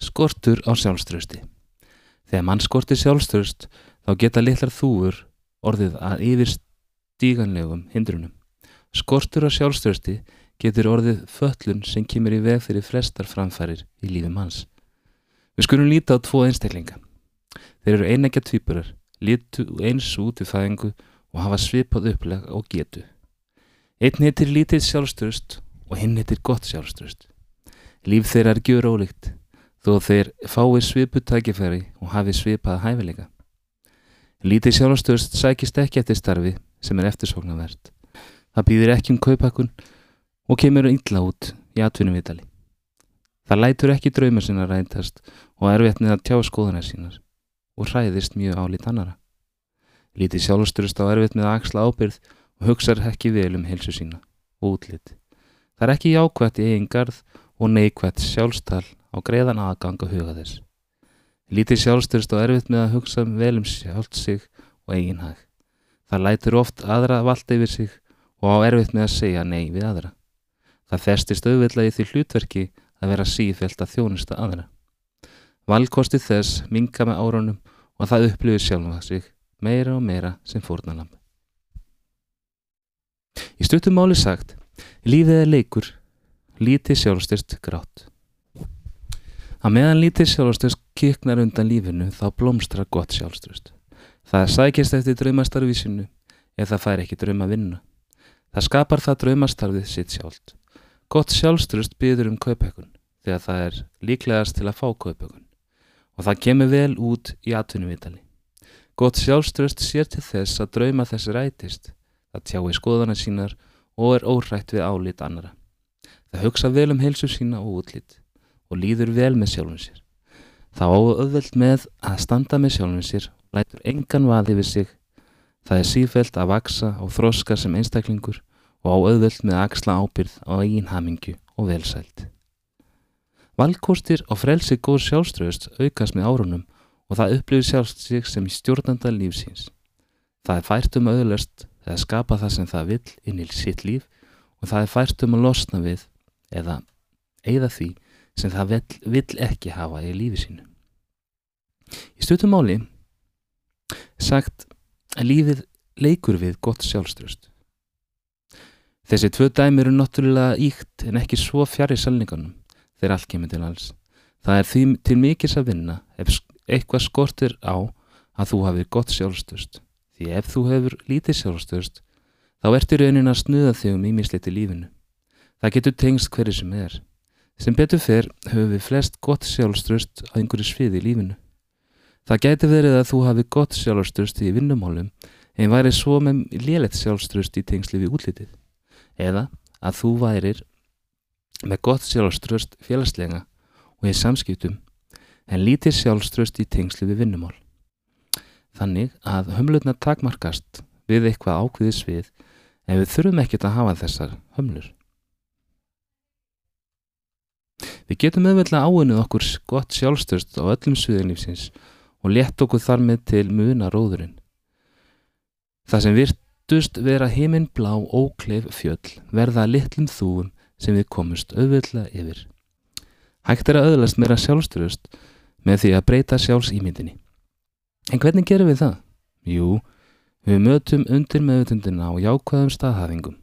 Skortur á sjálfströsti. Þegar mann skortir sjálfströst þá geta litlar þúur orðið að yfir stíganlegum hindrunum. Skortur á sjálfströsti getur orðið föllun sem kemur í veg fyrir flestar framfærir í lífum hans. Við skulum líta á tvo einstaklinga. Þeir eru einægja tvíburar, lítu eins út í fæðingu og hafa svipað uppleg og getu. Einn heitir lítið sjálfströst og hinn heitir gott sjálfströst. Líf þeirra er gjur ólíkt þó þeir fái svipu tækifæri og hafi svipað hæfileika. Lítið sjálfströst sækist ekki eftir starfi sem er eftirsóknarvert. Það býðir ekki um kaupakun og kemur illa út í atvinnumvitali. Það lætur ekki drauma sinna ræntast og erfitt með að tjá skoðunar sínar og hræðist mjög álít annara. Lítið sjálfströst á erfitt með að axla ábyrð og hugsaður ekki vel um helsu sína og útlitt. Það er ekki jákvætt í eigin garð og neikvætt sjálfstal á greiðan aðgang að huga þess. Lítið sjálfstyrst og erfitt með að hugsa vel um sjálft sig og eigin hag. Það lætur oft aðra valda yfir sig og á erfitt með að segja nei við aðra. Það festist auðvitað í því hlutverki að vera sífælt að þjónusta aðra. Valkosti þess minga með árunum og það upplifir sjálf að sig meira og meira sem fórnalamb. Í stuttum máli sagt, lífið er leikur, lítið sjálfstyrst grátt. Að meðan lítið sjálfstyrst kiknar undan lífinu þá blómstra gott sjálfstyrst. Það sækist eftir draumastarfísinu ef það fær ekki drauma vinna. Það skapar það draumastarfið sitt sjálft. Gott sjálfstyrst byður um kaupökun þegar það er líklegast til að fá kaupökun og það kemur vel út í atvinnuvitali. Gott sjálfströst sér til þess að drauma þess rætist, það tjái skoðana sínar og er órætt við álít annara. Það hugsa vel um heilsu sína og útlít og líður vel með sjálfum sér. Það á auðvelt með að standa með sjálfum sér lætur engan vaði við sig. Það er sífælt að vaksa og þroska sem einstaklingur og á auðvelt með að axla ábyrð á eigin hamingju og velsælt. Valkostir og frelsi góð sjálfströðust aukast með árunum og það upplifir sjálfst sig sem stjórnanda lífsins. Það er fært um auðlöst eða skapa það sem það vill inn í sitt líf og það er fært um að losna við eða eigða því sem það vill, ekki hafa í lífi sínu. Í stuttum máli sagt að lífið leikur við gott sjálfströðust. Þessi tvö dæmi eru náttúrulega íkt en ekki svo fjari salningunum þegar allt kemur til alls. Það er því til mikils að vinna ef eitthvað skortir á að þú hafið gott sjálfstöðst. Því ef þú hefur lítið sjálfstöðst, þá ertu raunin að snuða þig um ímislegt í lífinu. Það getur tengst hverju sem er. Sem betur fyrr höfum við flest gott sjálfstöðst á einhverju sviði í lífinu. Það getur verið að þú hafið gott sjálfstöðst í vinnumálum en væri svo með lélætt sjálfstöðst í tengsli við útlitið. Eða að þú værir með gott sjálfströst félagslega og í samskiptum en lítið sjálfströst í tengslu við vinnumál. Þannig að hömlurna takmarkast við eitthvað ákveðis við en við þurfum ekkert að hafa þessar hömlur. Við getum auðvitað áinuð okkur gott sjálfströst á öllum sviðinlífsins og lett okkur þar með til muna róðurinn. Það sem virtust vera heiminn blá ókleif fjöll verða litlum þúum sem við komumst auðvitað yfir. Hægt er að auðlast meira sjálfstyrust með því að breyta sjálfsýmyndinni. En hvernig gerum við það? Jú, við mötum undir meðutundina á jákvæðum staðhæfingum.